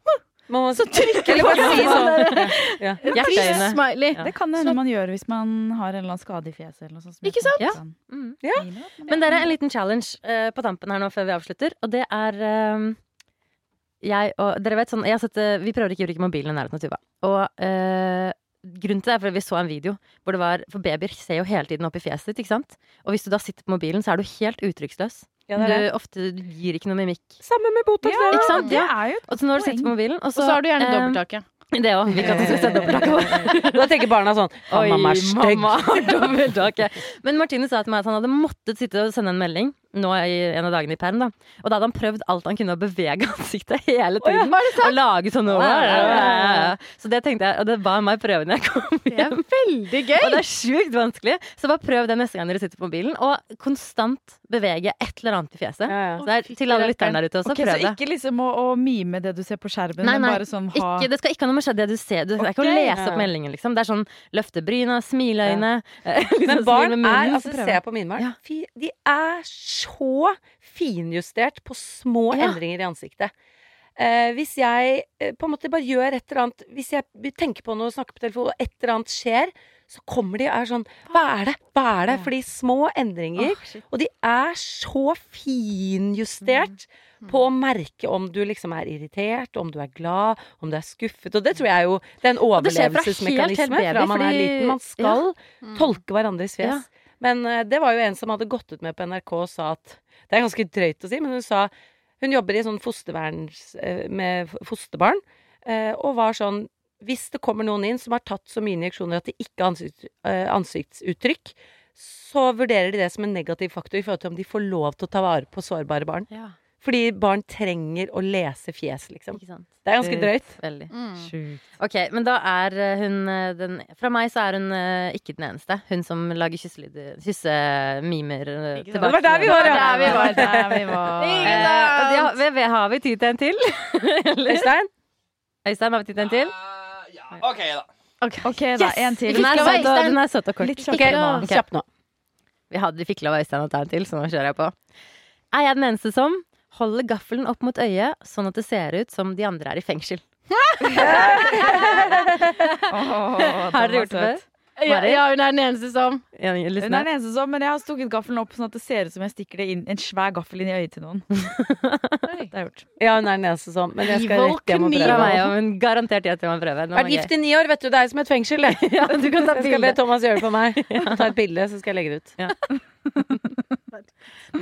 Må man så trykke Eller bare si sånn. Ja. Hjerteøyne. det kan hende man gjør hvis man har en eller annen skade i fjeset. Eller noe sånt, Ikke sant? Ja. sånn. Mm. Ja. Men Men dere, en liten challenge uh, på tampen her nå før vi avslutter. Og det er um, jeg og Dere vet sånn jeg har sett, eh, Vi prøver ikke å bruke mobilen i nærheten av Tuva. Og eh, grunnen til det er fordi vi så en video hvor det var For babyer ser jo hele tiden opp i fjeset ditt, ikke sant? Og hvis du da sitter på mobilen, så er du helt uttrykksløs. Ja, det er det. Du ofte du gir ikke noe mimikk. Samme med Botox. Ja. Ikke sant? det er jo et Og så når du sitter på mobilen, og Og så har du gjerne eh, dobbelttaket. Det òg. Vi kan ikke se dobbelttaket. Da tenker barna sånn Oi, mamma er stygg. Men Martine sa til meg at han hadde måttet sitte og sende en melding nå i en av dagene i perm, da. Og da hadde han prøvd alt han kunne å bevege ansiktet hele tiden. Og lage sånn over. Ja, Så det tenkte jeg, og det var meg prøve når jeg kom Det er hjem. gøy! Og det er sjukt vanskelig. Så bare prøv det neste gang dere sitter på mobilen, og konstant bevege et eller annet i fjeset. Ja, ja. Så det er til alle lytterne der ute også, okay, så prøv det. ikke liksom å, å mime det du ser på skjermen, Nei, men bare sånn ha Ikke, det skal ikke ha noe med det du ser. Du, det er ikke å lese opp meldingen, liksom. Det er sånn løfte bryna, smileøyne liksom Men barn med er, altså se ser jeg på mine barn, Ja. de er så finjustert på små Ja. endringer i ansiktet. Eh, hvis jeg eh, på en måte bare gjør et eller annet Hvis jeg tenker på noe, snakker på telefon, og et eller annet skjer, så kommer de og er sånn Hva er det? Hva er det? Fordi små endringer Og de er så finjustert Mm. på å merke om du liksom er irritert, om du er glad, om du er skuffet. Og det tror jeg jo Det er en overlevelsesmekanisme fra helt, helt overlevelsesmekanisme baby, fra man er liten. Man skal Mm. tolke hverandres fjes. Ja. Men eh, det var jo en som hadde gått ut med på NRK og sa at Det er ganske drøyt å si, men hun sa Hun jobber i sånn fostervern eh, med fosterbarn, eh, og var sånn Hvis det kommer noen inn som har tatt så mye injeksjoner at de ikke har ansikt, ansiktsuttrykk, så vurderer de det som en negativ faktor i forhold til om de får lov til å ta vare på sårbare barn. Ja, Fordi barn trenger å lese fjes, liksom. ikke sant. Det er ganske drøyt. Veldig. Mm. Ok, men da er eh, hun eh, den Fra meg så er hun eh, ikke den eneste. Hun som lager kysselyder Kyssemimer eh, tilbake. Det var der vi var, ja. Der vi var, der vi var. Eh, ja, vi- vi- har vi tid til en til? Øystein? Øystein, har vi tid til en til? OK, da. Ok, da. En til. Den er, søt og, den er søt og kort. Litt Ok, nå. Okay. nå. Vi, hadde, vi fikk lov av Øystein å ta en til, så nå kjører jeg på. Er jeg den eneste som holder gaffelen opp mot øyet, sånn at det ser ut som de andre er i fengsel? Har dere gjort det før? Ja, ja, hun er den eneste som Ja, Hun er den eneste som, men jeg har stukket gaffelen opp sånn at det ser ut som jeg stikker det inn, en svær gaffel inn i øyet til noen. Det har jeg gjort. Ja, hun er den eneste som Men jeg skal rett hjem og. Prøve. meg, og hun garantert gjett om han prøver. Vært gift i ni år, vet du. Det er som et fengsel. Ja, du kan ta Jeg skal be. Thomas gjøre det for meg. Ta et bilde, så skal jeg legge det ut.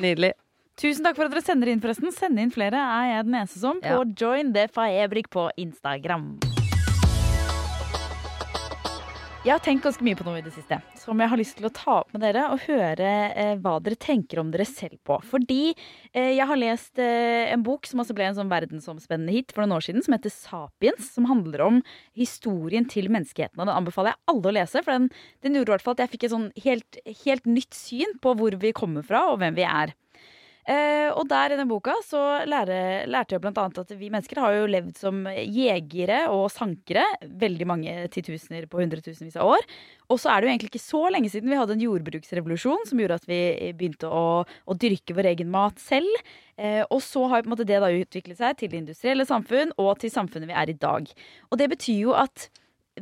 Nydelig. Tusen takk for at dere sender inn, forresten. Send inn flere er jeg den eneste som på Ja. Join the Fabrik på Instagram. Jeg har tenkt ganske mye på noe i det siste, som jeg har lyst til å ta opp med dere og høre eh, hva dere tenker om dere selv på. Fordi eh, jeg har lest eh, en bok som også ble en sånn verdensomspennende hit for noen år siden, som heter Sapiens, som handler om historien til menneskeheten. Og den anbefaler jeg alle å lese, for den, den gjorde i hvert fall at jeg fikk et sånn helt, helt nytt syn på hvor vi kommer fra og hvem vi er. Eh, og der i den boka så lære, lærte jeg annet at vi mennesker har jo levd som jegere og sankere veldig mange titusener på hundretusenvis av år. Og så er det jo egentlig ikke så lenge siden vi hadde en jordbruksrevolusjon som gjorde at vi begynte å, å dyrke vår egen mat selv. Eh, og så har måte det da utviklet seg til det industrielle samfunn og til samfunnet vi er i dag. Og det betyr jo at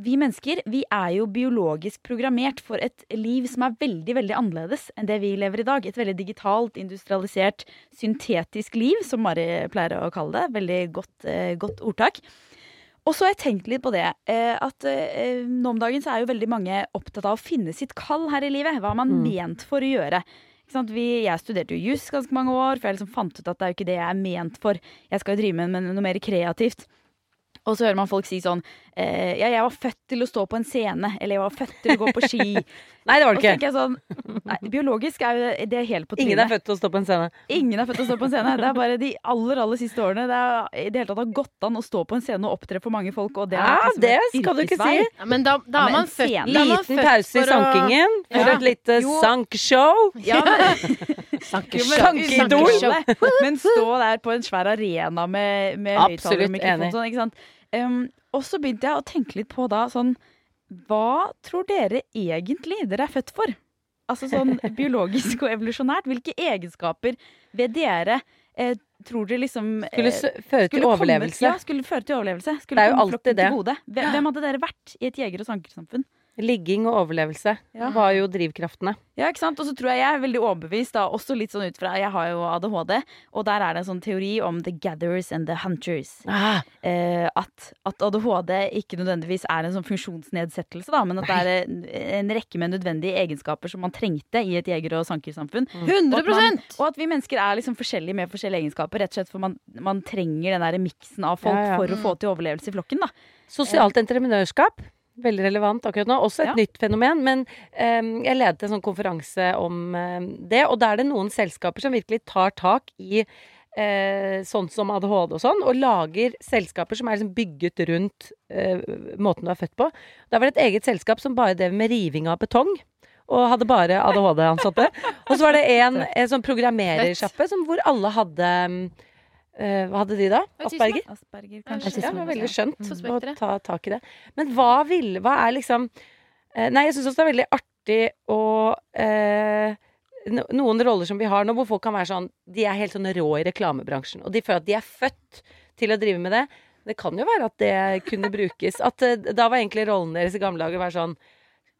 vi mennesker vi er jo biologisk programmert for et liv som er veldig veldig annerledes enn det vi lever i dag. Et veldig digitalt, industrialisert, syntetisk liv, som Mari pleier å kalle det. Veldig godt, eh, godt ordtak. Og så har jeg tenkt litt på det. Eh, at eh, Nå om dagen så er jo veldig mange opptatt av å finne sitt kall her i livet. Hva er man ment for å gjøre? Ikke sant? Vi, jeg studerte jo juss ganske mange år, for jeg liksom fant ut at det er jo ikke det jeg er ment for. Jeg skal jo drive med noe mer kreativt. Og så hører man folk si sånn eh, Ja, jeg var født til å stå på en scene. Eller jeg var født til å gå på ski. Nei, det var det ikke. sånn Nei, biologisk er jo det helt på trynet. Ingen er født til å stå på en scene. Ingen er født til å stå på en scene. Det er bare de aller aller siste årene det er i det hele tatt har gått an å stå på en scene og opptre for mange folk. Og det er Ja, liksom det skal du ikke si. ja, Men da, da Ja, er men man født da er man Liten pause i for å- sankingen for et lite sankshow. Ja, men, Sankeidol. Men stå der på en svær arena med, med Absolutt og mikrofon sånn, ikke sant. Um, og så begynte jeg å tenke litt på da sånn Hva tror dere egentlig dere er født for? Altså sånn biologisk og evolusjonært. Hvilke egenskaper ved dere eh, tror dere liksom eh, Skulle føre til skulle overlevelse. Komme, ja, skulle føre til overlevelse. Skulle Det er jo alltid det. Hvem, hvem hadde dere vært i et jeger- og sankersamfunn? Ligging og overlevelse Ja. var jo drivkraftene. Ja, ikke sant? Og så tror jeg jeg er veldig overbevist, da, også litt sånn ut fra Jeg har jo ADHD, og der er det en sånn teori om the gatherers and the hunters. Ah, Eh, at, at ADHD ikke nødvendigvis er en sånn funksjonsnedsettelse, da, men at det er en, rekke med nødvendige egenskaper som man trengte i et jeger- og sankersamfunn. Og at, 100 man, og at vi mennesker er liksom forskjellige med forskjellige egenskaper, rett og slett for man, man trenger den der miksen av folk Ja, ja. for å få til overlevelse i flokken. da. Sosialt entreprenørskap. Veldig relevant akkurat nå. Også et Ja. nytt fenomen. Men um, jeg ledet en sånn konferanse om um, det, og da er det noen selskaper som virkelig tar tak i eh, sånn som ADHD og sånn, og lager selskaper som er liksom bygget rundt eh, måten du er født på. Da var det et eget selskap som bare drev med riving av betong. Og hadde bare ADHD-ansatte. Og så var det en, en sånn programmerersjappe hvor alle hadde Hva hadde de da? Asperger? Asperger, Kanskje. kanskje. Ja, det var veldig skjønt Mm. å ta tak i det. Men hva vil Hva er liksom eh, Nei, jeg syns også det er veldig artig å eh, Noen roller som vi har nå, hvor folk kan være sånn De er helt sånn rå i reklamebransjen, og de føler at de er født til å drive med det. Det kan jo være at det kunne brukes. At eh, da var egentlig rollen deres i gamle dager å være sånn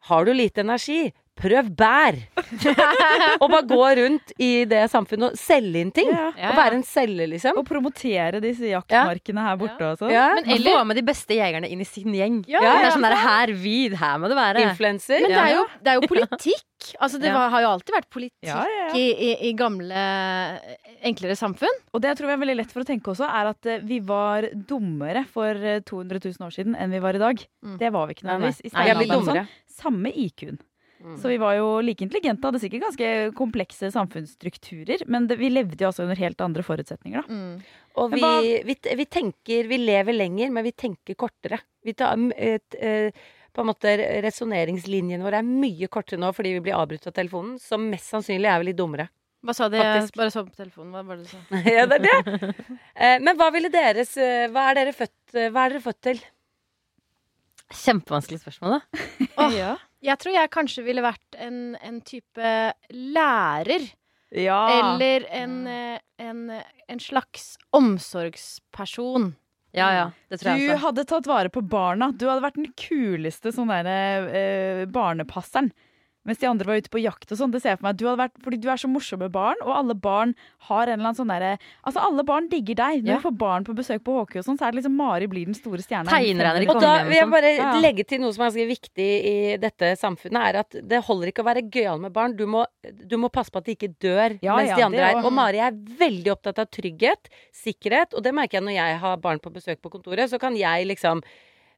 Har du lite energi? Prøv bær! og bare gå rundt i det samfunnet og selge inn ting. Ja. Og være en selger, liksom. Og promotere disse jaktmarkene her borte og sånn. Ja. Men eller få med de beste jegerne inn i sin gjeng. Ja, det er sånn der, her vid, her må det være. Influencer. Men det er jo, det er jo politikk. Altså, det var, har jo alltid vært politikk Ja, ja, ja. I, i, i gamle, enklere samfunn. Og det jeg tror jeg er veldig lett for å tenke også, er at eh, vi var dummere for eh, 200 000 år siden enn vi var i dag. Mm. Det var vi ikke nødvendigvis. I Nei, jeg blir dummere. sånn, Samme IQ-en. Mm. Så vi var jo like intelligente, hadde sikkert ganske komplekse samfunnsstrukturer, men det, vi levde jo også under helt andre forutsetninger, da. Og vi, hva- vi, vi tenker Vi lever lenger, men vi tenker kortere. Vi tar et, et, på en måte Resonneringslinjen vår er mye kortere nå fordi vi blir avbrutt av telefonen, som mest sannsynlig er vi litt dummere. Hva sa de? Faktisk. Jeg bare så på telefonen. Hva var det du sa? ja, det er det. Eh, Men hva ville deres eh, Hva er dere født eh, Hva er dere født til? Kjempevanskelig spørsmål, da. Oh. Ja. Jeg tror jeg kanskje ville vært en, en type lærer. ja. Eller en, eh, en, en slags omsorgsperson. Ja, ja. Det tror Du jeg også. hadde tatt vare på barna. Du hadde vært den kuleste sånn derre eh, barnepasseren. Mens de andre var ute på jakt og sånn. Det ser jeg for meg. Du hadde vært, fordi du er så morsom med barn, og alle barn har en eller annen sånn derre Altså, alle barn digger deg. Når Ja. du får barn på besøk på HK og sånn, så er det liksom Mari blir den store stjerna. Tegner henne i Og da vil jeg bare Ja, ja. legge til noe som er ganske viktig i dette samfunnet, er at det holder ikke å være gøyal med barn. Du må, du må passe på at de ikke dør Ja, mens ja, de andre er. Og Mari er veldig opptatt av trygghet, sikkerhet, og det merker jeg når jeg har barn på besøk på kontoret. Så kan jeg liksom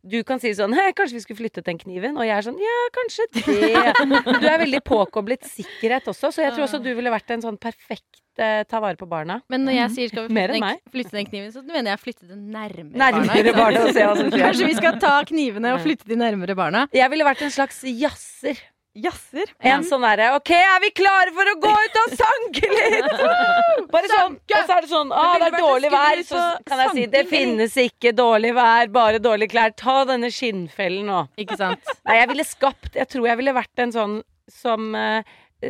du kan si sånn kanskje vi skulle flyttet den kniven? Og jeg er sånn Ja, kanskje det. Du er veldig påkoblet sikkerhet også, så jeg tror også du ville vært en sånn perfekt eh, ta vare på barna. Men når jeg sier skal vi flytte den, flytte den kniven, så mener jeg flytte den nærmere, Nærmere barna. barna. Kanskje vi skal ta knivene og flytte de nærmere barna? Jeg ville vært en slags jazzer. Jazzer. En sånn derre OK, er vi klare for å gå ut og sanke litt? Bare sånn. Og så er det sånn Å, det er dårlig vær. Så kan jeg si det finnes ikke dårlig vær, bare dårlige klær. Ta denne skinnfellen nå. Ikke sant? Nei, jeg ville skapt Jeg tror jeg ville vært en sånn som uh,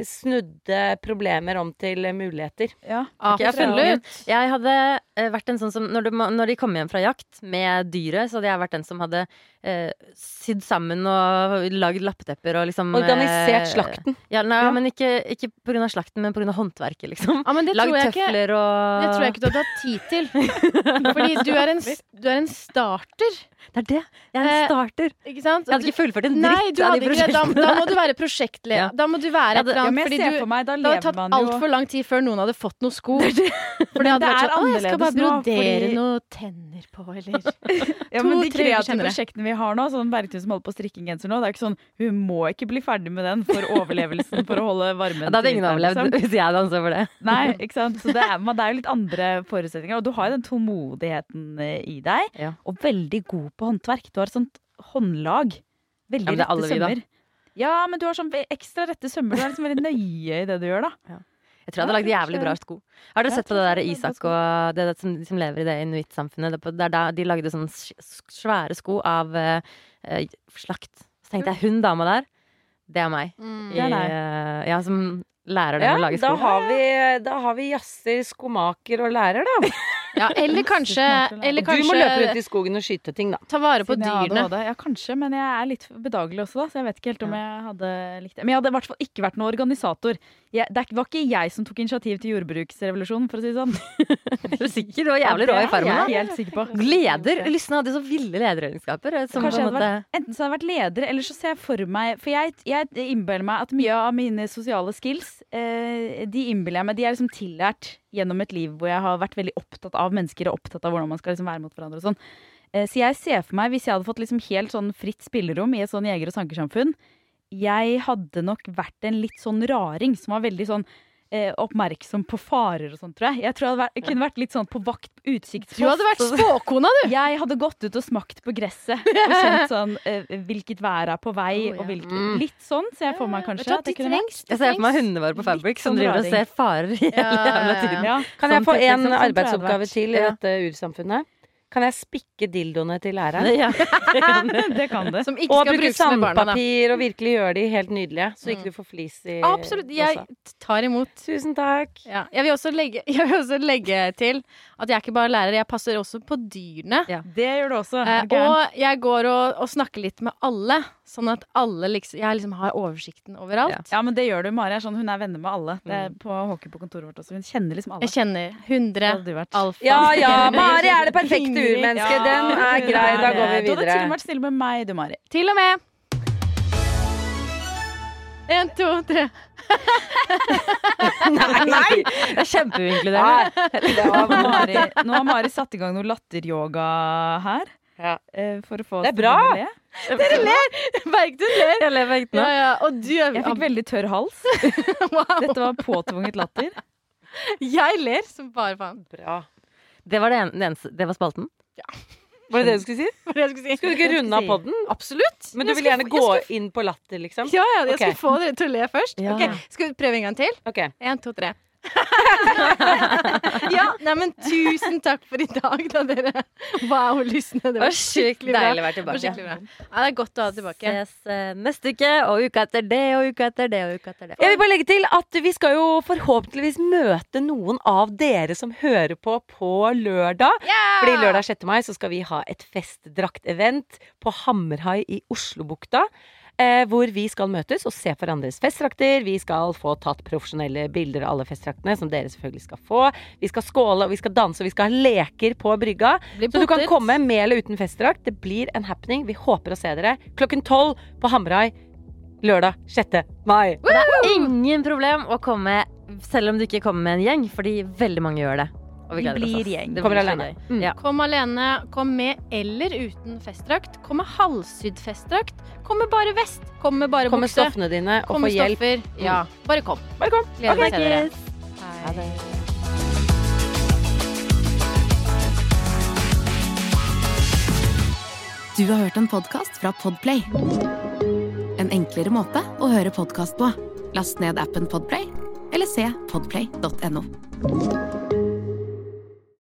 snudde problemer om til muligheter. Ja. okay, jeg, jeg hadde eh, vært en sånn som når, du, når de kom hjem fra jakt med dyret, så hadde jeg vært den som hadde eh, sydd sammen og lagd lappetepper og liksom Organisert eh, slakten. Ja, nei, Ja. men ikke, ikke pga. slakten, men pga. håndverket, liksom. Ja, det Lagd tøfler ikke, og det tror jeg ikke du hadde hatt tid til. Fordi du er en, du er en starter, Det er det. Jeg er Eh, en starter. ikke sant? Jeg hadde ikke fullført en dritt Nei, av de prosjektene. Da, da må du være prosjektleder. Ja. Da må du være et det- eller annet. fordi du, meg, da det hadde tatt altfor lang tid før noen hadde fått noen sko. For det hadde det vært sånn Å, jeg skal bare brodere fordi- noe tenner på, eller Ja, men To, De tre uker kreative prosjektene vi har nå, sånn Bergtun som holder på å strikke en genser nå, det er ikke sånn Hun må ikke bli ferdig med den for overlevelsen, for å holde varmen. Ja, da hadde ingen overlevd liksom. hvis jeg hadde for det. Nei, ikke sant? Så det er, men det er jo litt andre forutsetninger. Og du har jo den tålmodigheten eh, i deg, Ja. og veldig god på håndverk. Du har et sånt håndlag. Veldig Ja, det rette vi, sømmer. Ja, men du har sånn ekstra rette sømmer. Du er liksom veldig nøye i det du gjør, da. Jeg tror jeg hadde lagd jævlig bra sko. Har dere sett på det der er Isak og det, som, som lever i det inuittsamfunnet? Er da de lagde sånne svære sko av eh, slakt. Så tenkte jeg hun dama der, det er meg. Mm. I, uh, ja, som lærer dem Ja, å lage da sko. har vi, da har vi jazzer, skomaker og lærer, da. Ja, eller kanskje, eller Du må løpe rundt i skogen og skyte ting, da. ta vare på dyrene. ADHD. Ja, kanskje, men jeg er litt bedagelig også, da. Så jeg vet ikke helt om jeg hadde likt det. Men jeg hadde i hvert fall ikke vært noen organisator. Jeg, det var ikke jeg som tok initiativ til jordbruksrevolusjonen, for å si det sånn. Er du sikker? Du var jævlig rå i farmen. Jeg er helt sikker på. Leder. Lysne hadde så ville lederegenskaper. eh, enten så hadde jeg vært leder, eller så ser jeg for meg For jeg, jeg innbiller meg at mye av mine sosiale skills, eh, de innbiller jeg meg De er liksom tillært gjennom et liv hvor jeg har vært veldig opptatt av mennesker og opptatt av hvordan man skal liksom være mot hverandre og sånn. Eh, Så jeg ser for meg, hvis jeg hadde fått liksom helt sånn fritt spillerom i et sånn jeger- og sankersamfunn, jeg hadde nok vært en litt sånn raring som var veldig sånn eh, oppmerksom på farer og sånn, tror jeg. Jeg tror jeg, hadde vært, jeg kunne vært litt sånn på vakt, utsiktspost. Du hadde vært spåkona, du! Jeg hadde gått ut og smakt på gresset og kjent sånn eh, hvilket vær er på vei, Oh, ja. og hvilket Litt sånn ser jeg for meg kanskje. Ja, vært. trengs. Jeg ser for meg hundene våre på Fabric som sånn driver og ser farer hele Ja, ja, jævla ja. tiden. Ja, Kan jeg få en jeg arbeidsoppgave til i dette ursamfunnet? Kan jeg spikke dildoene til læreren? Ja. det kan det. Som ikke Og skal bruke sandpapir og virkelig gjøre de helt nydelige, så ikke Mm. du får flis i Absolutt. Jeg også. tar imot. Tusen takk. Ja. Jeg, vil også legge, jeg vil også legge til at jeg er ikke bare lærer, jeg passer også på dyrene. Det gjør du også. Eh, du og jeg går og, og snakker litt med alle, sånn at alle liksom Jeg liksom har oversikten overalt. Ja, men det gjør du. Mari er sånn, hun er venner med alle. Det er på hockey på kontoret vårt også. Hun kjenner liksom alle. Jeg kjenner Det 100 hadde du vært. alfa. Ja ja, Mari er det perfekte urmennesket. urmennesket. Den er grei. Da går vi videre. Du hadde til og med vært snill med meg, du, Mari. Til og med. En, to, tre. Nei! nei! Det er kjempeinkluderende. Det nå har Mari satt i gang noe latteryoga her. Ja. eh, For å få Det er oss til bra. å le. Dere ler! Bergtun ler. Jeg ler Bergtun. Ja, ja. Og du er Jeg fikk veldig tørr hals. wow. Dette var påtvunget latter. Jeg ler som bare faen. Bra. Det var det, en, det var spalten? Var det det du skulle si? Var det jeg skulle si? Skulle du ikke runde av podden? Absolutt. Men du vil gjerne få- gå skulle- inn på latter, liksom? Ja, ja, jeg okay. skulle få dere til å le først. Ja. Okay. Skal vi prøve en gang til? Ok. En, to, tre. ja, nei, men tusen takk for i dag, da, dere. Wow, lysne. Det Det var skikkelig bra. deilig å være Det tilbake. bra. Ja, det er godt å ha tilbake. Ses uh, neste uke, og uka etter det, og uka etter det, og uka etter det. Jeg vil bare legge til at vi skal jo forhåpentligvis møte noen av dere som hører på på lørdag. Fordi lørdag 6. mai så skal vi ha et festdraktevent på Hammerhai i Oslobukta. Eh, hvor vi skal møtes og se hverandres festdrakter. Vi skal få tatt profesjonelle bilder av alle festdraktene, som dere selvfølgelig skal få. Vi skal skåle, og vi skal danse, og vi skal ha leker på brygga. Så du kan komme med eller uten festdrakt. Det blir en happening. Vi håper å se dere klokken tolv på Hamrai lørdag 6. mai. Det er Ingen problem å komme selv om du ikke kommer med en gjeng, fordi veldig mange gjør det. Og Vi gleder blir gjeng. Kommer alene. Mm. Ja. Kom alene, kom med eller uten festdrakt. Kom med halvsydd festdrakt. Kom med bare vest. Kom med bare Kom med stoffene dine og få hjelp. Mm. Ja, bare kom. Bare kom. Gleder meg til dere. Ha det. Du har hørt en podkast fra Podplay. En enklere måte å høre podkast på. Last ned appen Podplay, eller se podplay.no.